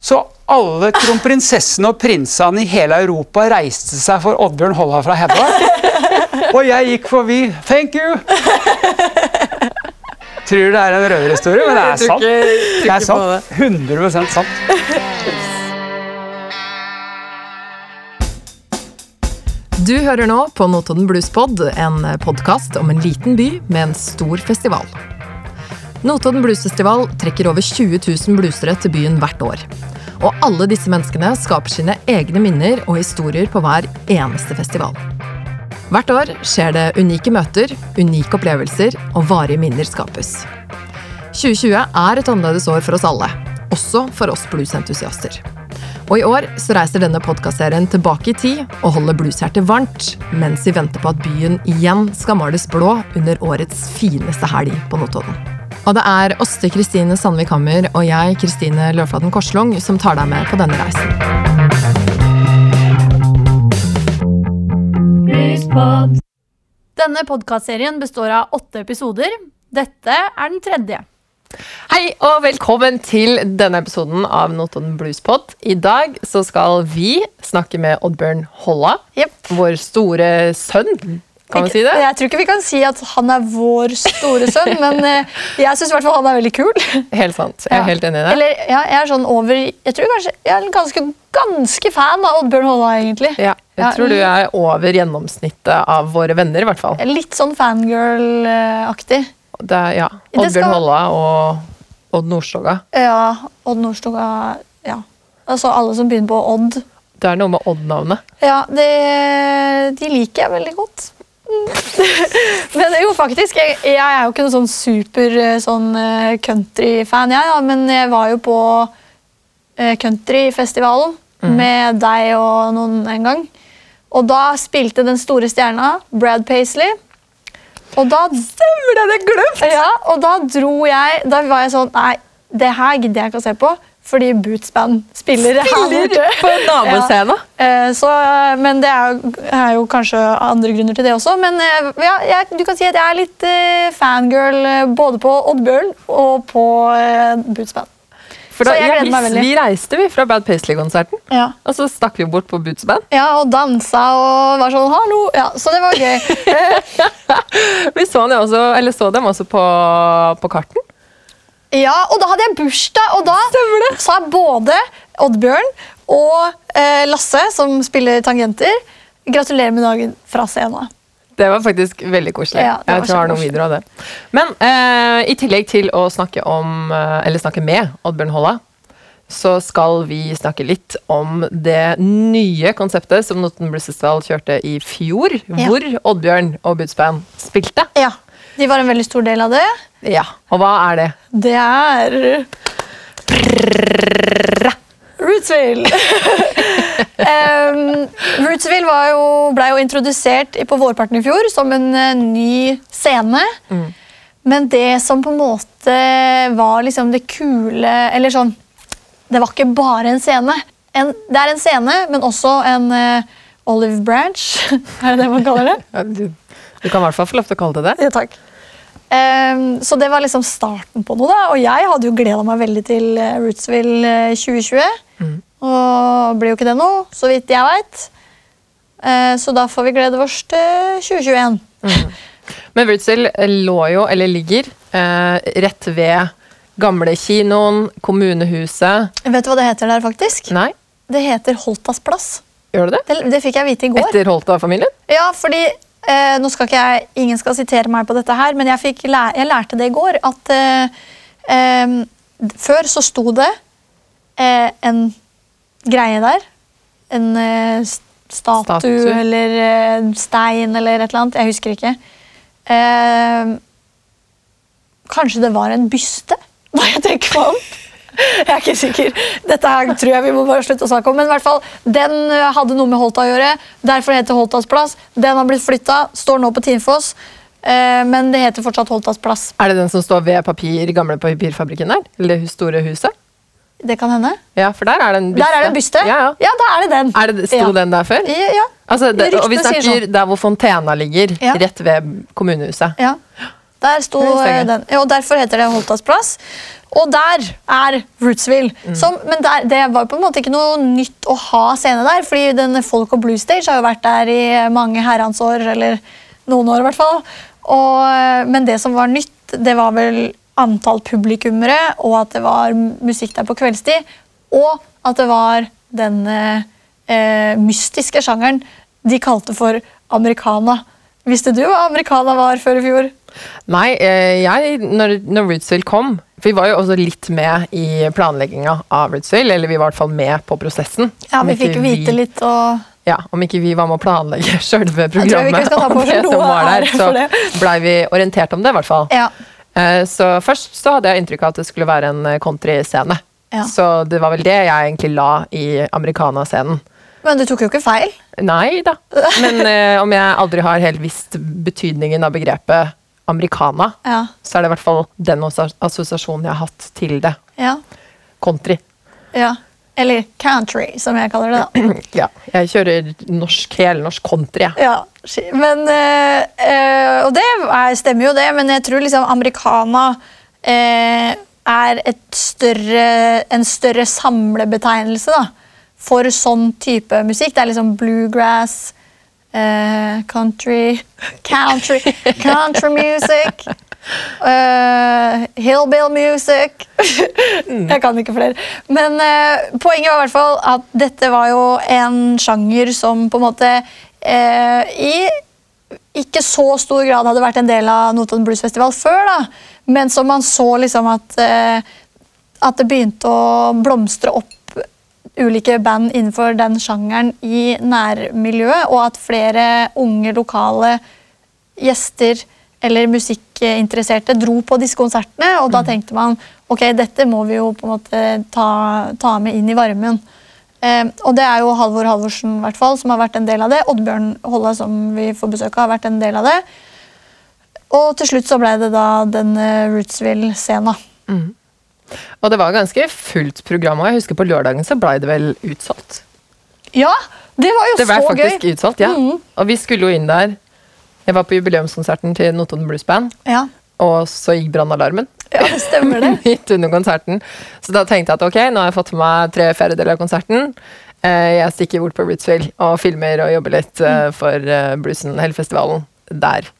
Så alle kronprinsessene og prinsene i hele Europa reiste seg for Oddbjørn Holla fra Hedda. Og jeg gikk forbi. Thank you! Tror det er en røverhistorie, men det er sant. Det er sant. 100% sant. Du hører nå på Notodden Bluespod, en podkast om en liten by med en stor festival. Notodden Bluesfestival trekker over 20 000 bluesere til byen hvert år. Og alle disse menneskene skaper sine egne minner og historier på hver eneste festival. Hvert år skjer det unike møter, unike opplevelser og varige minner skapes. 2020 er et annerledes år for oss alle, også for oss bluesentusiaster. Og i år så reiser denne podkastserien tilbake i tid og holder blueshjertet varmt, mens vi venter på at byen igjen skal males blå under årets fineste helg på Notodden. Og det er Åste Kristine Sandvik Hammer og jeg, Kristine Løvflaten Korslung, som tar deg med på denne reisen. Denne podkastserien består av åtte episoder. Dette er den tredje. Hei og velkommen til denne episoden av Notodden Bluespod. I dag så skal vi snakke med Oddbjørn Holla, yep. vår store sønn. Kan vi si det? Jeg tror ikke vi kan si at han er vår store sønn, men eh, jeg syns han er veldig kul. Helt sant. Jeg er Ja. helt enig i det. Eller ja, jeg er sånn over Jeg tror kanskje jeg er ganske, ganske fan av Oddbjørn Holla, egentlig. Ja, jeg Ja, tror du er over gjennomsnittet av våre venner, i hvert fall. Litt sånn fangirl-aktig. Ja, Oddbjørn skal- Holla og Odd Nordstoga. Ja, Odd Nordstoga Ja. Altså alle som begynner på Odd. Det er noe med Odd-navnet. Ja, det, de liker jeg veldig godt. men jo, faktisk. Jeg, jeg er jo ikke noen sånn super eh, sånn eh, country-fan, jeg, da, men jeg var jo på countryfestivalen mm. med deg og noen en gang. Og da spilte den store stjerna, Brad Paisley. Og da Stemmer det! Det er glemt! Ja, og da dro jeg Da var jeg sånn Nei, det her gidder jeg ikke å se på. Fordi Bootsband spiller, spiller, her borte. på naboscenen. Ja. Så, eh, men det er jo, er jo kanskje andre grunner til det også. Men eh, ja, jeg, du kan si at jeg er litt eh, fangirl både på Oddbjørn og på Bootsband. Boots For da, Så jeg ja, gleder vi, reiste vi fra Bad Paisley-konserten, Ja. og så stakk vi bort på Bootsband. Ja, og dansa og var sånn hallo. Ja, så det var gøy. Vi så, dem også, eller så dem også på, på karten. Ja, og da hadde jeg bursdag, og da sa både Oddbjørn og eh, Lasse, som spiller tangenter, gratulerer med dagen fra scenen. Det var faktisk veldig koselig. Ja, jeg tror jeg har noen videoer av det. Men eh, i tillegg til å snakke om, eh, eller snakke med Oddbjørn Holla, så skal vi snakke litt om det nye konseptet som Notodden Blues Festival kjørte i fjor, Ja. hvor Oddbjørn og Boots spilte. Ja, De var en veldig stor del av det. Ja, Og hva er det? Det er Rootsville. um, Rootsville var jo, ble jo introdusert på vårparten i fjor som en eh, ny scene. Men det som på en måte var liksom det kule Eller sånn Det var ikke bare en scene. En, det er en scene, men også en uh, olive branch. er det det man kaller det? Ja, du, du kan i hvert fall få lov til å kalle det det. Ja, takk. Ehm, så det var liksom starten på noe, da. Og jeg hadde jo gleda meg veldig til eh, Rootsville eh, 2020. Og blir jo ikke det nå, så vidt jeg veit. så da får vi glede oss til 2021. Men Rootsville lå jo, eller ligger, eh, rett ved gamle kinoen, kommunehuset Vet du hva det heter der, faktisk? Nei, Det heter Holtas plass. gjør det det? Det, det fikk jeg vite i går. Etter Holta-familien? Ja, fordi eh, nå skal ikke jeg, Ingen skal sitere meg på dette her, men jeg, fikk læ jeg lærte det i går. At eh, eh, før så sto det eh, en greie der. En eh, statue, Statue. eller eh, stein eller et eller annet. Jeg husker ikke. Kanskje det var en byste, Hva jeg tenker meg om. Jeg er ikke sikker. Dette her tror jeg vi må bare slutte å snakke om. Men i hvert fall, den hadde noe med Holta å gjøre. Derfor heter Holtas plass. Den har blitt flytta, står nå på Tinfoss. eh, Men det heter fortsatt Holtas plass. Er det den som står ved papir, gamle papirfabrikken der? Eller det store huset? Det kan hende. Ja, for der er det en byste. Der er det en byste. Ja, ja. ja da er det den. Er det, sto ja. den der før? Ja, ja. Altså, det, og vi snakker sånn. der hvor Fontena ligger, rett ved kommunehuset. ja. Der sto ikke. den. Ja, og derfor heter det Holtas plass. Og der er Rootsville. Som, men der, det var på en måte ikke noe nytt å ha scene der, fordi den Folk og Blue Stage har jo vært der i mange herrens år, eller noen år i hvert fall. Og, eh, men det som var nytt, det var vel antall publikummere, og at det var musikk der på kveldstid, og at det var den eh, mystiske sjangeren de kalte for americana. Visste du hva americana var før i fjor? Nei, eh, jeg, når, når Rootsville kom For vi var jo også litt med i planlegginga av Rootsville, eller vi var i hvert fall med på prosessen. Ja, vi fikk vite litt og Ja, Om ikke vi var med å planlegge sjølve programmet, Jeg programmet, ikke skal ta på om det som var der, så blei vi orientert om det, i hvert fall. Ja. Eh, Så først så hadde jeg inntrykk av at det skulle være en eh, countryscene. Ja. Så det var vel det jeg egentlig la i americana-scenen. Men du tok jo ikke feil. Nei da. Men eh, om jeg aldri har helt visst betydningen av begrepet americana, Ja. så er det i hvert fall den assosiasjonen jeg har hatt til det. Ja. Country. ja. Eller country, som jeg kaller det. da. Ja, jeg kjører norsk, helnorsk country, jeg. Ja, men, eh, eh, og det er, stemmer jo det, men jeg tror liksom americana eh, er større, en større samlebetegnelse da, for sånn type musikk. Det er liksom bluegrass, uh, country, country, country music, Uh, hillbill music. Jeg kan ikke flere. Men uh, poenget var i hvert fall at dette var jo en sjanger som på en måte eh, i ikke så stor grad hadde vært en del av Notodden Blues Festival før, da. men som man så liksom at, eh, at det begynte å blomstre opp ulike band innenfor den sjangeren i nærmiljøet, og at flere unge lokale gjester eller musikkinteresserte dro på disse konsertene, og da tenkte man ok, dette må vi jo på en måte ta, ta med inn i varmen. Eh, og det er jo Halvor Halvorsen i hvert fall, som har vært en del av det. Oddbjørn Holla, som vi får besøk av, har vært en del av det. Og til slutt så ble det da den eh, Rootsville-scena. Og det var ganske fullt program, og jeg husker på lørdagen så blei det vel utsolgt. Ja, det var jo Det ble så faktisk gøy! utsolgt, ja. Mm. Og vi skulle jo inn der. Jeg var på jubileumskonserten til Notodden Blues Band, Ja, og så gikk brannalarmen. ja, det stemmer det. midt under konserten. Så da tenkte jeg at ok, nå har jeg fått med meg tre fjerdedeler av konserten. Eh, Jeg stikker bort på Rootsville og filmer og jobber litt eh, for eh, bluesen, hele festivalen der.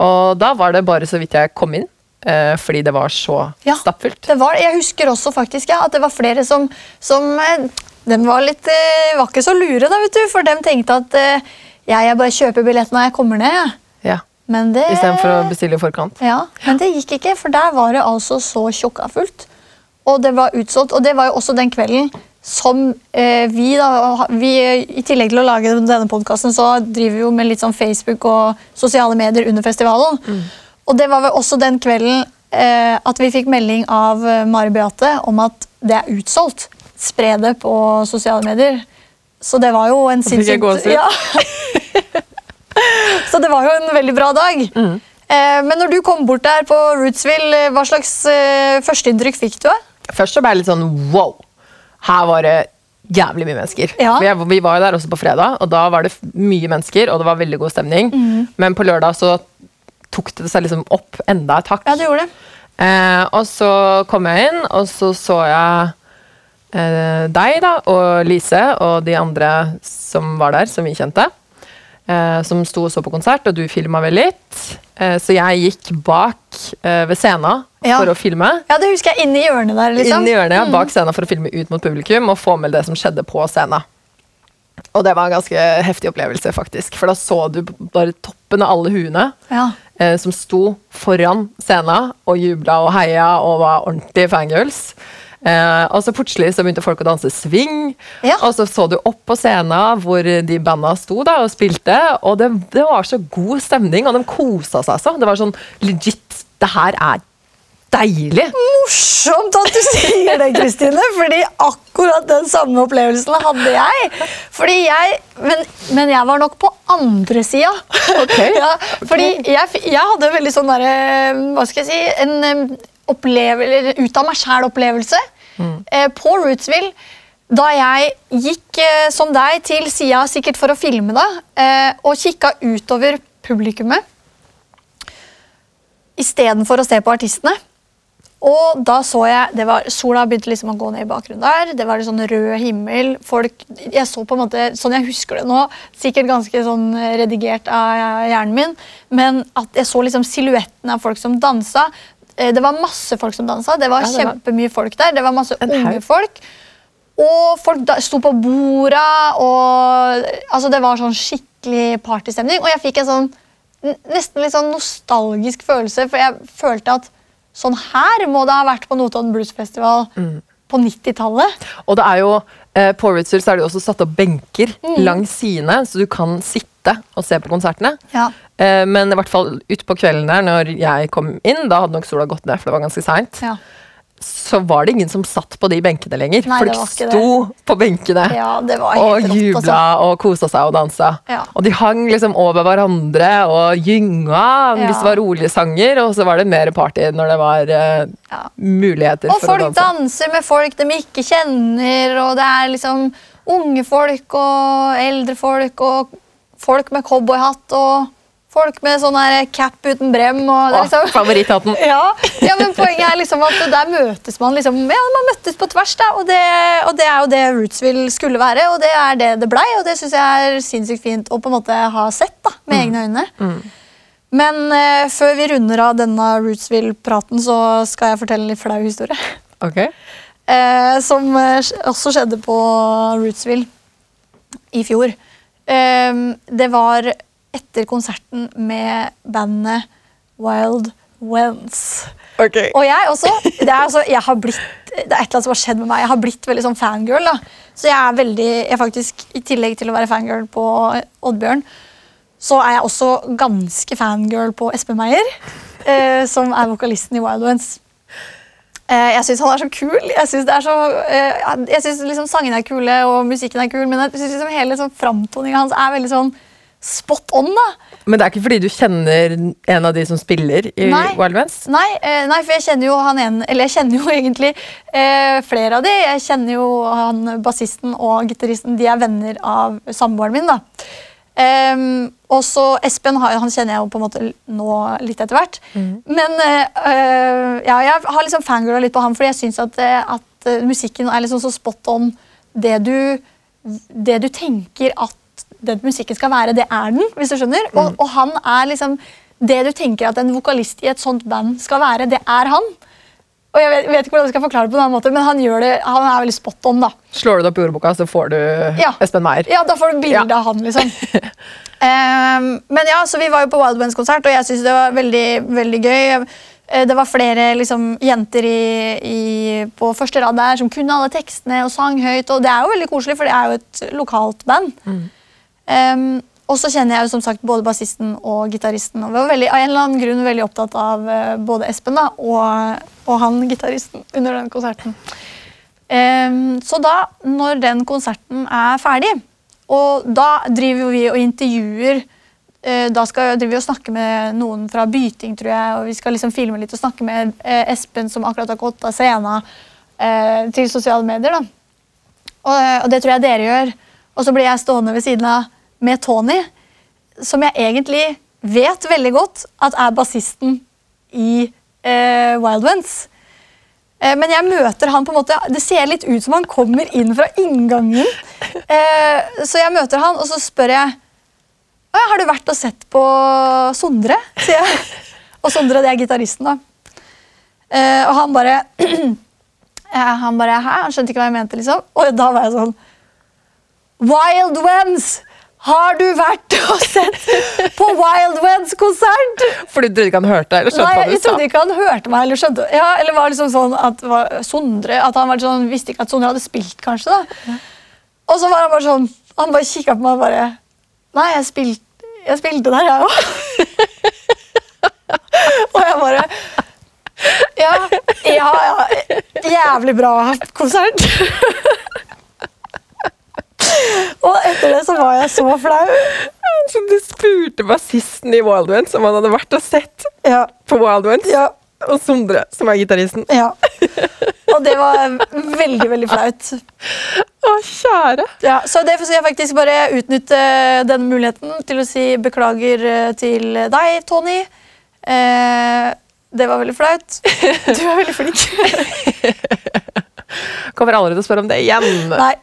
Og da var det bare så vidt jeg kom inn, fordi det var så Ja. stappfullt. Det var, jeg husker også faktisk ja, at det var flere som, som eh, var, litt, eh, var ikke så lure, da, vet du, for de tenkte at eh, ja, jeg bare kjøper billett når jeg kommer ned. Ja, Men det, Istedenfor å bestille i forkant. ja, men det gikk ikke, for der var det altså så tjokka fullt. Og det var utsolgt. Og det var jo også den kvelden som eh, vi, da, vi, I tillegg til å lage denne podkasten, så driver vi jo med litt sånn Facebook og sosiale medier under festivalen. Og det var vel også den kvelden eh, at vi fikk melding av eh, Mari Beate om at det er utsolgt. Spre det på sosiale medier. Så det var jo en gåsehud. Ja. Så det var jo en veldig bra dag. Mm. Eh, men når du kom bort der på Rootsville, eh, hva slags eh, førsteinntrykk fikk du? Først så ble jeg litt sånn wow. Her var det jævlig mye mennesker. Ja. Vi, vi var jo der også på fredag, og da var det mye mennesker, og det var veldig god stemning. Mm. Men på lørdag så tok det seg liksom opp enda et hakk. Ja, du gjorde det. Eh, og så kom jeg inn, og så så jeg eh, deg da, og Lise og de andre som var der, som vi kjente. Eh, som sto og så på konsert, og du filma vel litt. Eh, så jeg gikk bak eh, ved scenen Ja. for å filme. Ja, det husker jeg Inni i hjørnet der. liksom. Inn i hjørnet, ja, bak scenen for å filme ut mot publikum og få med det som skjedde på scenen. Og det var en ganske heftig opplevelse, faktisk. For da så du bare toppen av alle huene Ja. Eh, som sto foran scenen og jubla og heia og var ordentlige fangirls. Eh, og så plutselig så begynte folk å danse swing, Ja. og så så du opp på scenen hvor de banda sto da og spilte, og det, det var så god stemning, og de kosa seg så. Det var sånn legit Det her er deilig! Morsomt at du sier det, Kristine, fordi akkurat den samme opplevelsen hadde jeg. Fordi jeg men, men jeg var nok på andre sida. Ok, ja, fordi jeg, jeg hadde veldig sånn derre Hva skal jeg si En opplevelse, ut av meg sjæl-opplevelse eh, på Rootsville. Da jeg gikk eh, som deg til sida, sikkert for å filme da, eh, og kikka utover publikummet istedenfor å se på artistene. Og da så jeg det var, Sola begynte liksom å gå ned i bakgrunnen der. Det var litt sånn rød himmel. Folk, jeg så på en måte, Sånn jeg husker det nå, sikkert ganske sånn redigert av hjernen min, men at jeg så liksom silhuetten av folk som dansa. Eh, Det var masse folk som dansa. Det var Ja, det var- kjempemye folk der. Det var masse unge folk. Og folk da, sto på borda, og altså, det var sånn skikkelig partystemning. Og jeg fikk en sånn nesten litt sånn nostalgisk følelse, for jeg følte at sånn her må det ha vært på Notodden Blues Festival på 90-tallet. Og det er jo, eh, på Ritzel så er det jo også satt opp benker langs sidene, så du kan sitte og se på konsertene. Ja. Eh, men i hvert fall utpå kvelden der, når jeg kom inn, da hadde nok sola gått ned, for det var ganske seint, Ja. Så var det ingen som satt på de benkene lenger. Nei, Folk sto det. på benkene. ja, Og jubla Altså. og kosa seg og dansa. Ja. Og de hang liksom over hverandre og gynga hvis det var rolige sanger, og så var det mer party når det var uh, Ja. muligheter Og for å danse. Og folk danser med folk de ikke kjenner, og det er liksom unge folk og eldre folk og folk med cowboyhatt og folk med sånn her cap uten brem. Og det liksom, favoritthatten. ja, ja, men poenget er liksom at der møtes man liksom Ja, man møttes på tvers, da, og det, og det er jo det Rootsville skulle være, og det er det det blei, og det syns jeg er sinnssykt fint å på en måte ha sett da, med egne øyne. Men eh, før vi runder av denne Rootsville-praten, så skal jeg fortelle en litt flau historie. Ok. Eh, som eh, også skjedde på Rootsville i fjor. Eh, det var etter konserten med bandet Wild Wens. Okay. Og jeg også. Det er, altså, jeg har blitt, det er et eller annet som har skjedd med meg. Jeg har blitt veldig sånn fangirl. da. Så jeg er veldig, jeg faktisk, I tillegg til å være fangirl på Oddbjørn, så er jeg også ganske fangirl på Espen Meyer, eh, som er vokalisten i Wild Wens. Eh, jeg syns han er så kul. Jeg syns eh, liksom sangene er kule og musikken er kul, men jeg synes liksom hele sånn, framtoninga hans er veldig sånn spot on. da. Men det er ikke fordi du kjenner en av de som spiller i Nei. Wild Vents? Nei, eh, nei, for jeg kjenner jo han ene Eller jeg kjenner jo egentlig eh, flere av de. Jeg kjenner jo han bassisten og gitaristen. De er venner av samboeren min. da. Um, og så Espen han kjenner jeg jo på en måte nå litt etter hvert. Men eh, eh, ja, jeg har liksom fangirla litt på han, fordi jeg syns at, at musikken er liksom så spot on det du, det du tenker at den musikken skal være, det er den. hvis du skjønner. Og, og han er liksom Det du tenker at en vokalist i et sånt band skal være, det er han. Og jeg vet, vet ikke hvordan jeg skal forklare det på en annen måte, men han det, han er veldig spot on. da. Slår du det opp i ordboka, så får du Ja. Espen Meyer. Ja, Da får du bilde Ja. av han, liksom. um, men ja, så Vi var jo på Wild Bands-konsert, og jeg syns det var veldig, veldig gøy. Eh, Det var flere liksom, jenter i, i, på første rad der som kunne alle tekstene og sang høyt. og Det er jo veldig koselig, for det er jo et lokalt band. Ehm, og så kjenner jeg jo som sagt både bassisten og gitaristen. Og vi var veldig, av en eller annen grunn veldig opptatt av eh, både Espen da, og, og han gitaristen under den konserten. Um, så da, når den konserten er ferdig, og da driver vi og intervjuer eh, Da skal vi snakke med noen fra Byting, tror jeg, og vi skal liksom filme litt og snakke med eh, Espen, som akkurat har gått av scenen, til sosiale medier. da. Og det tror jeg dere gjør. Og så blir jeg stående ved siden av med Tony, som jeg egentlig vet veldig godt at er bassisten i eh, Wild Ones. Eh, men jeg møter han på en måte Det ser litt ut som han kommer inn fra inngangen. Eh, så jeg møter han, og så spør jeg «Å ja, har du vært og sett på Sondre. sier jeg. Og Sondre det er gitaristen, da. Eh, og han bare Han bare, Hæ? Han skjønte ikke hva jeg mente. liksom. Og da var jeg sånn Wild Wens! Har du vært og sett på Wild Wens-konsert? Fordi du trodde ikke han hørte eller skjønte Nei, hva du sa? trodde ikke han hørte meg. Eller skjønte ja, eller var liksom sånn at var Sondre, at han var sånn, visste ikke at Sondre hadde spilt, kanskje. da. Og så var han bare sånn Han bare kikka på meg og bare Nei, jeg, spilt, jeg spilte der, jeg òg. og jeg bare ja, ja, ja. Jævlig bra konsert. og etter det så var jeg så flau. Så du spurte bassisten i Wild Ones om han hadde vært og sett Ja, på Wild Ones, ja, og Sondre, som er gitaristen. ja. Og det var veldig, veldig flaut. Å, kjære! Ja, så derfor skal jeg faktisk bare utnytte denne muligheten til å si beklager eh, til deg, Tony. Eh, Det var veldig flaut. Du er veldig flink. Kommer aldri til å spørre om det igjen. Nei.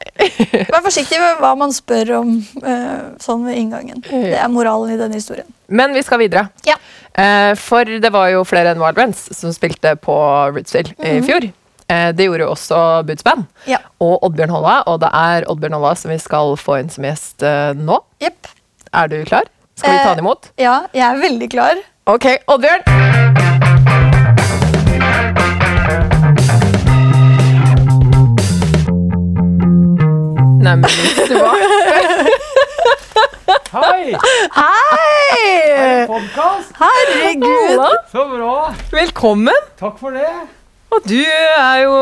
Vær forsiktig med hva man spør om eh, sånn ved inngangen. Det er moralen i denne historien. Men vi skal videre. Ja. Eh, for det var jo flere enn Wild Rents som spilte på Rootsville i fjor. Eh, det gjorde jo også Boots Band Ja. og Oddbjørn Holla. Og det er Oddbjørn Holla som vi skal få inn som gjest eh, nå. Yep. Er du klar? Skal vi ta han imot? Ja, jeg er veldig klar. Ok, Oddbjørn. Neimen, hva? Hei! Hei! Podkast! Herregud! Så bra! Velkommen. Takk for det. Og du er jo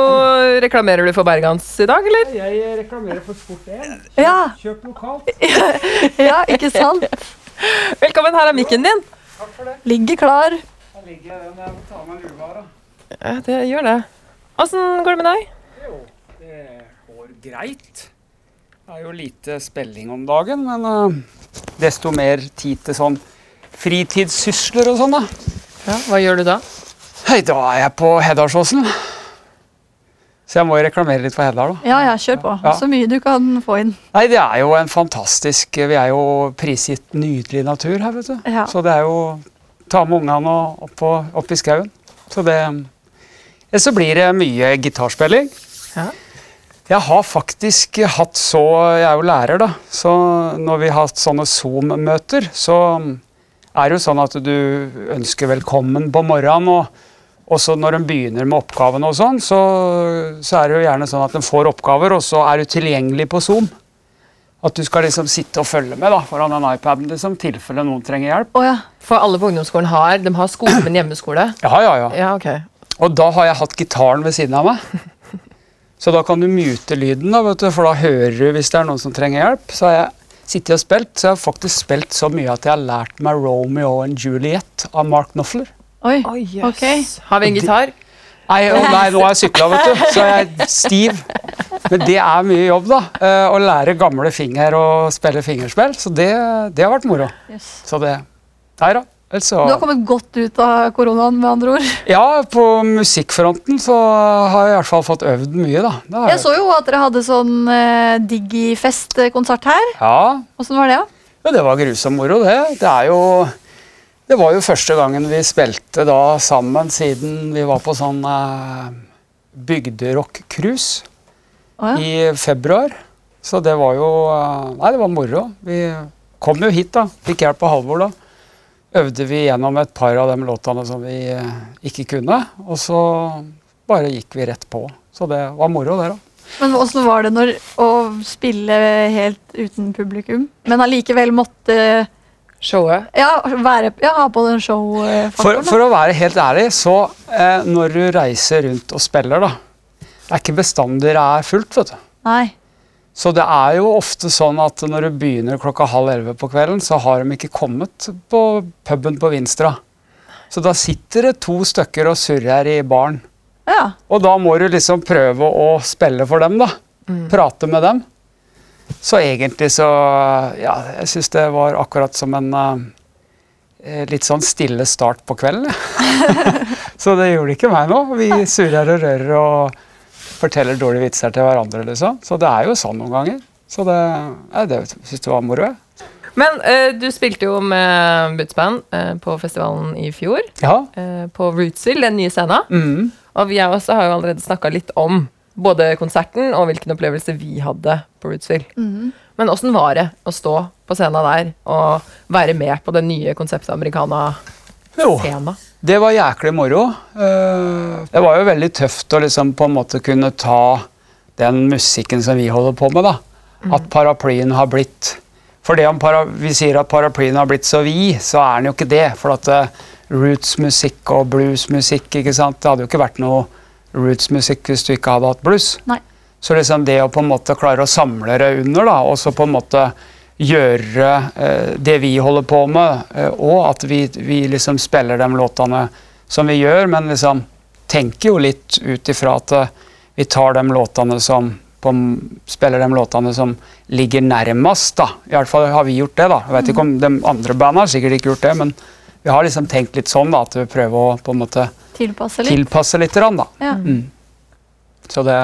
Reklamerer du for Bergans i dag, eller? Jeg reklamerer for Sport1. Ja, Kjøp lokalt. ja, ikke sant? Velkommen, her er mikken din. Takk for det. Ligger klar. Jeg ligger jeg den jeg må ta med lua da. Ja, det gjør det. Åssen går det med deg? Jo, det går greit. Det er jo lite spilling om dagen, men uh, desto mer tid til sånn fritidssysler og sånn, da. Ja, Hva gjør du da? Hei, da er jeg på Heddalsåsen. Så jeg må jo reklamere litt for Heddal, da. Ja, ja, kjør på. Ja. Så mye du kan få inn. Nei, det er jo en fantastisk Vi er jo prisgitt nydelig natur her, vet du. Ja. Så det er jo ta med ungene og opp, opp i skauen. Så det ja, Så blir det mye gitarspilling. Ja. Jeg har faktisk hatt så Jeg er jo lærer, da. Så når vi har hatt sånne Zoom-møter, så er det jo sånn at du ønsker velkommen på morgenen. og også når en begynner med oppgavene, og sånn, så, så er det jo gjerne sånn at en får oppgaver, og så er du tilgjengelig på Zoom. At du skal liksom sitte og følge med da, foran den iPaden liksom, tilfelle noen trenger hjelp. Å ja. For alle på ungdomsskolen har De har skole, men hjemmeskole. Ja, ja, ja. Ja, ok. Og da har jeg hatt gitaren ved siden av meg. Så da kan du mute lyden, da, vet du, for da hører du hvis det er noen som trenger hjelp. Så har jeg sittet og spilt, så jeg har faktisk spilt så mye at jeg har lært meg Romeo and Juliet av Mark Knopfler. Oi. oh, yes. Ok. Har vi en gitar? Nei, nei, nå har jeg sykla, vet du, så jeg er stiv. Men det er mye jobb, da. eh, Å lære gamle finger å spille fingerspill. Så det, det har vært moro. Yes. Så det Nei da. Ellers så Du har kommet godt ut av koronaen, med andre ord. Ja, på musikkfronten så har jeg i hvert fall fått øvd mye, da. Det Jeg så jo at dere hadde sånn eh, Digifest-konsert her. Ja, Åssen var det? da? Ja, det var grusom moro, det. Det er jo Det var jo første gangen vi spilte da sammen siden vi var på sånn eh, bygderock-cruise oh, ja. i februar. Så det var jo eh, Nei, det var moro. Vi kom jo hit, da. Fikk hjelp av Halvor, da. Øvde vi gjennom et par av de låtene som vi eh, ikke kunne. Og så bare gikk vi rett på. Så det var moro, det, da. Men åssen var det når, å spille helt uten publikum, men allikevel måtte Showet? ja, være, ja, ha på den For, show-faktoren? for å være helt ærlig, så eh, når du reiser rundt og spiller, da Det er ikke bestandig det er fullt, vet du. Nei. Så det er jo ofte sånn at når du begynner klokka halv elleve på kvelden, så har de ikke kommet på puben på Vinstra. Så da sitter det to stykker og surrer i baren. Ja. Og da må du liksom prøve å spille for dem, da. Prate med dem. Så egentlig så Ja, jeg syns det var akkurat som en uh, litt sånn stille start på kvelden. så det gjorde ikke meg noe. Vi surrer og rører og forteller dårlige vitser til hverandre, liksom. Så det er jo sånn noen ganger. Så det, ja, det syns jeg var moro. Men uh, du spilte jo med Boots Band eh, på festivalen i fjor. Ja. Uh, på Rootsville, den nye scenen. Mm. Og vi også har jo allerede snakka litt om både konserten og hvilken opplevelse vi hadde på Rootsville. Men åssen var det å stå på scenen der og være med på den nye konseptet Americana-scenen? Jo. Det var jæklig moro. Eh, Det var jo veldig tøft å liksom på en måte kunne ta den musikken som vi holder på med. da. At paraplyen har blitt For det om vi sier at paraplyen har blitt så vid, så er den jo ikke det. For at eh, rootsmusikk og bluesmusikk ikke sant? Det hadde jo ikke vært noe rootsmusikk hvis du ikke hadde hatt blues. Nei. Så liksom det å på en måte klare å samle det under, da, og så på en måte gjøre eh, det vi holder på med, eh, og at vi, vi liksom spiller de låtene som vi gjør, men liksom tenker jo litt ut ifra at eh, vi tar de låtene som på, spiller de låtene som ligger nærmest, da. I hvert fall har vi gjort det, da. Jeg vet ikke om de andre bandene har sikkert ikke gjort det, men vi har liksom tenkt litt sånn da, at vi prøver å på en måte Tilpasse litt. tilpasse litt. Da. Ja. Mm. Så det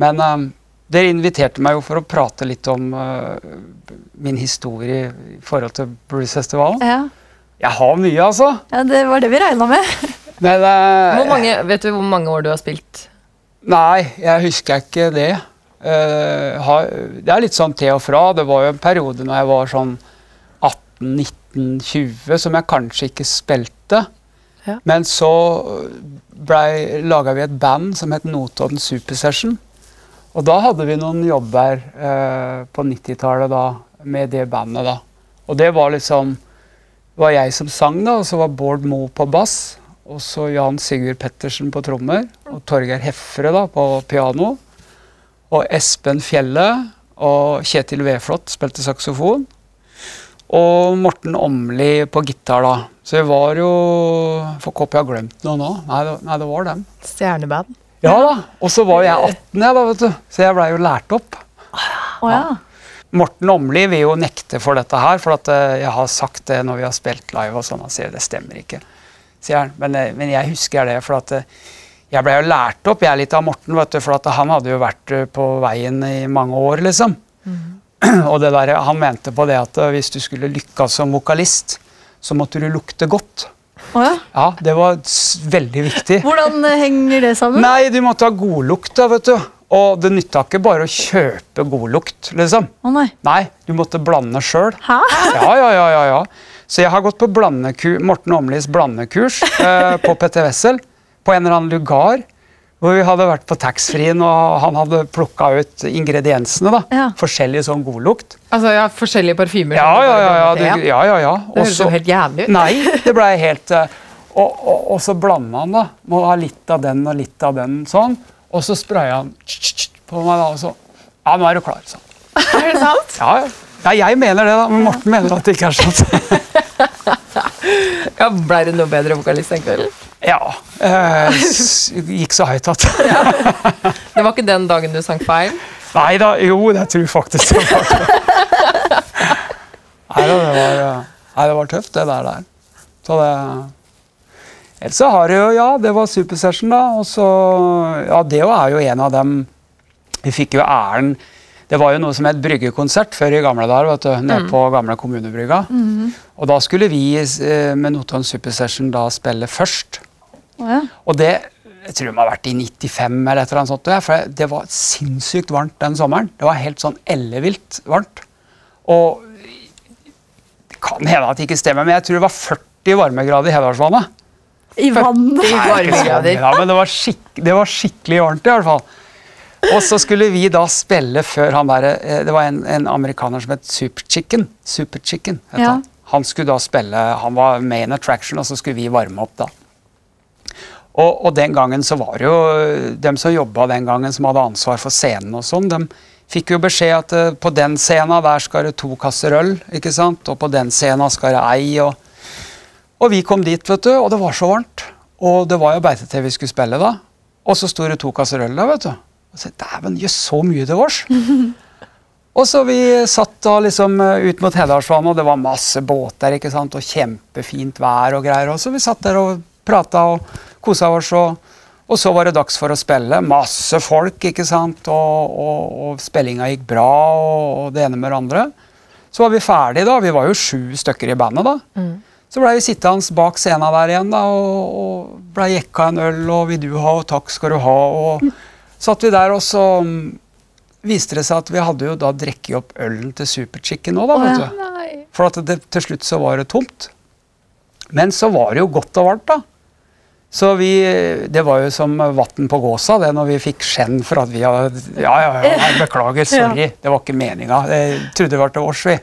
Men eh, dere inviterte meg jo for å prate litt om uh, min historie i forhold til Bluesfestivalen. Ja. Jeg har mye, altså. ja, det var det vi regna med. Nei, det, Hvor mange, vet du hvor mange år du har spilt? Nei, jeg husker ikke det. Uh, har, det er litt sånn til og fra. Det var jo en periode når jeg var sånn 18-19-20 som jeg kanskje ikke spilte. Ja. Men så laga vi et band som het Notodden Supersession. Og da hadde vi noen jobber eh, på 90-tallet da, med det bandet. da. Og det var liksom Det var jeg som sang, da, og så var Bård Moe på bass. Og så Jan Sigurd Pettersen på trommer. Og Torgeir Hefre da, på piano. Og Espen Fjelle og Kjetil Weflot spilte saksofon. Og Morten Åmli på gitar, da. Så vi var jo Får ikke håpe jeg har glemt noe nå. Nei, det, nei, det var dem. Stjerneband. Ja da. Og så var jo jeg 18, jeg, da, vet du. Så jeg blei jo lært opp. Å ja. Morten Åmli vil jo nekte for dette her, for at eh, jeg har sagt det når vi har spilt live. og sånn, Han sier det stemmer ikke. sier han. Men, eh, men jeg husker det, for at eh, jeg ble jo lært opp jeg er litt av Morten, vet du, for at han hadde jo vært på veien i mange år, liksom. Og det der, han mente på det at hvis du skulle lykkes som vokalist, så måtte du lukte godt. Å ja. Ja, Det var veldig viktig. Hvordan eh, henger det sammen? Nei, du måtte ha godlukt, da, vet du. Og det nytta ikke bare å kjøpe godlukt, liksom. Å nei. Nei, du måtte blande sjøl. Ja, ja, ja, ja, ja. Så jeg har gått på Morten Åmlis blandekurs eh, på PT Wessel. På en eller annen lugar. Hvor vi hadde vært på taxfree-en, og han hadde plukka ut ingrediensene. da. Ja. Forskjellig sånn godlukt. Altså, ja, Forskjellige parfymer? Ja, ja, ja. ja, du, ja, ja, ja. Det høres jo helt jævlig ut. Nei, det blei helt eh, og, og, og så blanda han, da. Må ha litt av den og litt av den sånn. Og så spraya han på meg, da, og så Ja, nå er du klar, sånn. Er det sant? Ja, ja. ja, jeg mener det, da. Men Morten mener at det ikke er sant. Ja, Blei det noe bedre vokalist den kvelden? Ja. Eh, gikk så høyt at Det var ikke den dagen du sank feil? Nei da, jo, det tror jeg faktisk det var. Nei, da, det var, eh, nei, det var tøft, det der. der. Så det Ellers så har det jo, ja, det var Supersession, da. Og så Ja, det er jo en av dem Vi fikk jo æren Det var jo noe som het bryggekonsert før i gamle dager, vet du. Nede på gamle kommunebrygga. Og da skulle vi eh, med Notodden Supersession da spille først. Ja. Og det jeg tror det må ha vært i 95 eller et eller annet sånt. For det var sinnssykt varmt den sommeren. Det var helt sånn ellevilt varmt. Og det kan hende at det ikke stemmer, men jeg tror det var 40 varmegrader i Hedalsvannet. I vannet. I varmegrader. men det var, det var skikkelig varmt i hvert fall. Og så skulle vi da spille før han der, eh, Det var en, en amerikaner som het Superchicken. Super Chicken het Ja. han. Han skulle da spille, han var main attraction, og så skulle vi varme opp da. Og, og den gangen så var det jo dem som jobba den gangen, som hadde ansvar for scenen og sånn, de fikk jo beskjed at uh, på den scenen der skal det to kasser øl, ikke sant? Og på den scenen skal det ei. Og, og vi kom dit, vet du, og det var så varmt. Og det var jo beite-TV vi skulle spille da. Og så sto det to kasser øl der, vet du. Og så dæven, jøss, så mye det vårs. Og så vi satt da liksom eh, ut mot Hedalsvannet, og det var masse båter ikke sant? og kjempefint vær og greier. Og så vi satt der og prata og kosa oss. Og, og så var det dags for å spille. Masse folk, ikke sant. Og, og, og spillinga gikk bra, og, og det ene med det andre. Så var vi ferdige, da. Vi var jo sju stykker i bandet da. Så blei vi sittende bak scenen der igjen da, og, og blei jekka en øl, og 'vil du ha', og 'takk skal du ha'. Og satt vi der, og så mm, viste det seg at vi hadde jo da drukket opp ølen til Superchicken òg, da. oh, vet ja. du. Nei. For at det, til slutt så var det tomt. Men så var det jo godt og varmt, da. Så vi, Det var jo som vann på gåsa det når vi fikk skjenn for at vi hadde Ja, ja, ja, beklager, sorry. Det var ikke meninga. Jeg trodde det var til års, vi.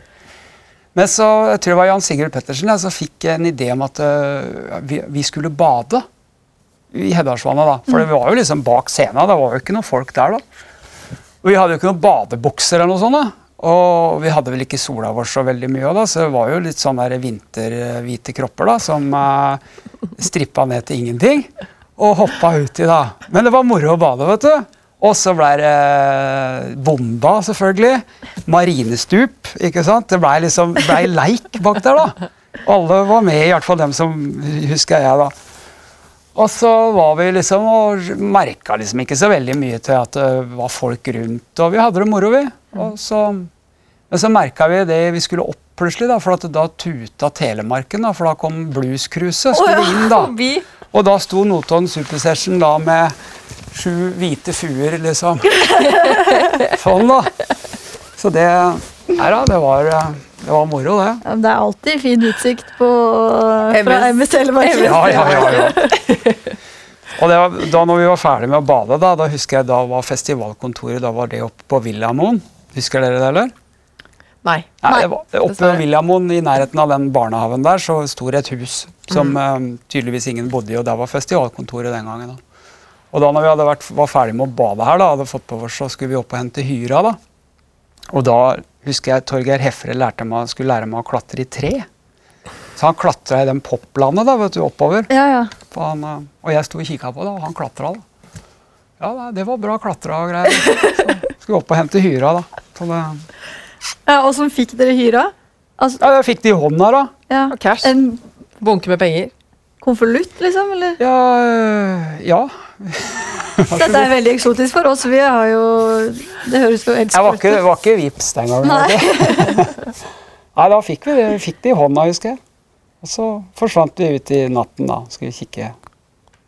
Men så jeg tror det var Jan Sigurd Pettersen som fikk en idé om at øh, vi, vi skulle bade i Heddalsvannet. da. For det var jo liksom bak scenen. Det var jo ikke noen folk der da. Og vi hadde jo ikke noen badebukser eller noe sånt. da. Og vi hadde vel ikke sola vår så veldig mye, da, så det var jo litt sånn vinterhvite kropper da, som uh, strippa ned til ingenting. Og hoppa uti, da. Men det var moro å bade, vet du. Og så ble det eh, bomba, selvfølgelig. Marinestup. ikke sant? Det blei liksom, ble leik bak der, da. Alle var med, i hvert fall dem som husker jeg, da. Og så var vi liksom og merka liksom ikke så veldig mye til at det var folk rundt, og vi hadde det moro, vi. Og så, men så merka vi det vi skulle opp plutselig, da, for at da tuta Telemarken, da, for da kom Blues-cruiset. Skulle inn, da. Og da sto Notodden Supersession da med sju hvite fuer, liksom. Sånn, da. Så det Nei da, det var, det var moro, det. Ja, det er alltid fin utsikt på, fra MS Telemark. Ja, ja, ja. ja. Og det var, da når vi var ferdig med å bade, da, da husker jeg da var festivalkontoret da var det oppe på Villamoen. Husker dere det, eller? Nei. Nei, Nei, det var, oppe på. Villamoen, i nærheten av den barnehagen der, så sto det et hus som eh, tydeligvis ingen bodde i, og der var festivalkontoret den gangen. da. Og da når vi hadde vært, var ferdig med å bade her, da, hadde fått på oss, så skulle vi opp og hente hyra. da. Og da husker jeg Torgeir Hefre lærte meg, skulle lære meg å klatre i tre. Så han klatra i den poplandet da, vet du, oppover. Ja, ja. For han, eh, og jeg sto og kikka på det, og han klatra. da. Ja, det var bra klatra og greier. Så skulle opp og hente hyra, da. Så det, ja Åssen fikk dere hyra? Altså, ja, jeg fikk det i hånda, da. ja. Og cash. En Bunke med penger. konvolutt, liksom? Eller? Ja, øh, ja. Dette er veldig eksotisk for oss. Vi har jo Det høres jo helt Jeg var ikke, sprøtt ut. var ikke vips den gangen. Nei. Nei, da fikk vi det. Vi fikk det i hånda, husker jeg. Og så forsvant vi ut i natten, da. Skulle vi kikke.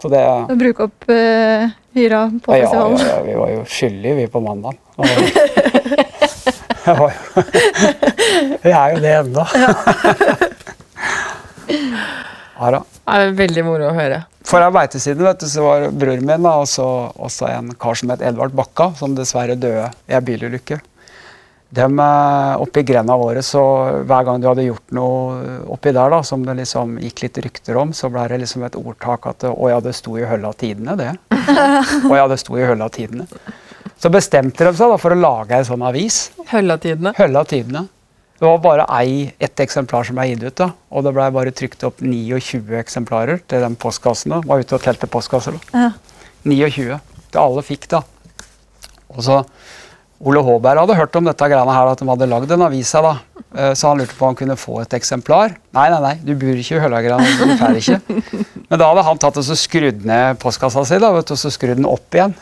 Så det Og bruke opp uh, hyra på ja, festivalen. ja, Vi var jo skyldige, vi, på mandag. Jeg var jo Vi er jo det ennå. Ja da. Det er veldig moro å høre. For ei siden vet du, så var broren min og så også en kar som het Edvard Bakka, som dessverre døde i ei bilulykke. Eh, Oppi grenda våre, så hver gang du hadde gjort noe oppi der, da, som det liksom gikk litt rykter om, så ble det liksom et ordtak at Å ja, det sto i hølla tidene, det. Å ja, det sto i hølla tidene. Så bestemte de seg da for å lage ei sånn avis. Høllatidene. Hølla tidene. Det var bare ei, ett eksemplar som ble gitt ut, da. Og det blei bare trykt opp 29 eksemplarer til den postkassen. da. Var ute og telte postkasser. da. Ja. 29. Det alle fikk, da. Og så Ole Håberg hadde hørt om dette greiene her, at de hadde lagd en avis da. Eh, Så han lurte på om han kunne få et eksemplar. Nei, nei, nei, du bor ikke i Høllagran. Du får ikke. Men da hadde han tatt og så skrudd ned postkassa si, da, vet du, og så skrudd den opp igjen.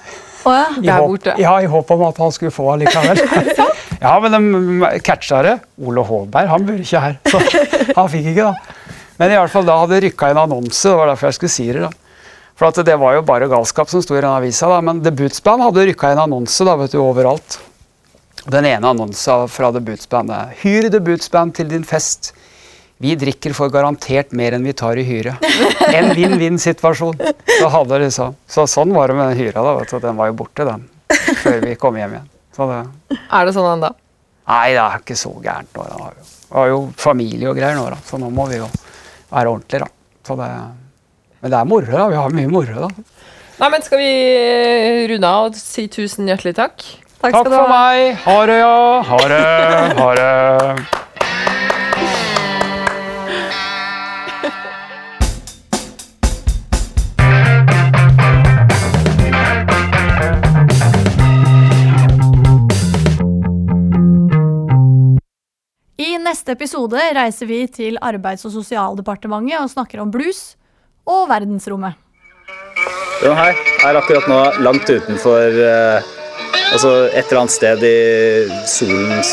Å ja. I Der borte. ja, I håp om at han skulle få allikevel. ja, men de catcha det. Ole Håberg han bor ikke her, så han fikk ikke, da. Men i alle fall da hadde det rykka en annonse, det var derfor jeg skulle si det. da. For at det var jo bare galskap som sto i den avisa, da, men The Bootsband hadde rykka en annonse da, vet du, overalt. Den ene annonsa fra The Bootsband er Hyr The Bootsband til din fest. Vi drikker for garantert mer enn vi tar i hyre. En vinn-vinn-situasjon. Så, hadde liksom. så sånn var det med den hyra. da, vet du. Den var jo borte, den. Før vi kom hjem igjen. Så det, Er det sånn ennå? nei, det er ikke så gærent nå. Det var jo, jo familie og greier nå, da. Så nå må vi jo være ordentlige, da. Så det, men det er moro, da. Vi har mye moro, da. Nei, men Skal vi runde av og si tusen hjertelig takk? Takk Takk skal du for ha. meg. Ha det, ja. Ha det. Ha det. Neste episode reiser vi til Arbeids- og sosialdepartementet og snakker om blues og verdensrommet. Hei, jeg er akkurat nå langt utenfor eh, Altså et eller annet sted i solens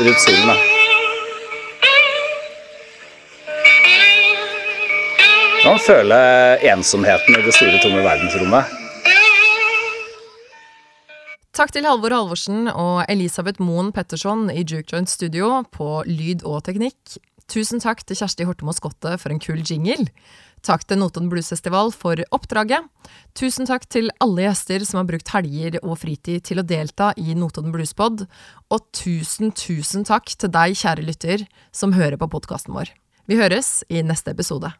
Rundt solen, da. Man føler ensomheten i det store, tomme verdensrommet. Takk til Halvor Halvorsen og Elisabeth Moen Petterson i Juke Joint Studio på lyd og teknikk. Tusen takk til Kjersti Hortemo Skotte for en kul jingle. Takk til Notodden Bluesfestival for oppdraget. Tusen takk til alle gjester som har brukt helger og fritid til å delta i Notodden Bluespod. Og tusen, tusen takk til deg, kjære lytter, som hører på podkasten vår. Vi høres i neste episode.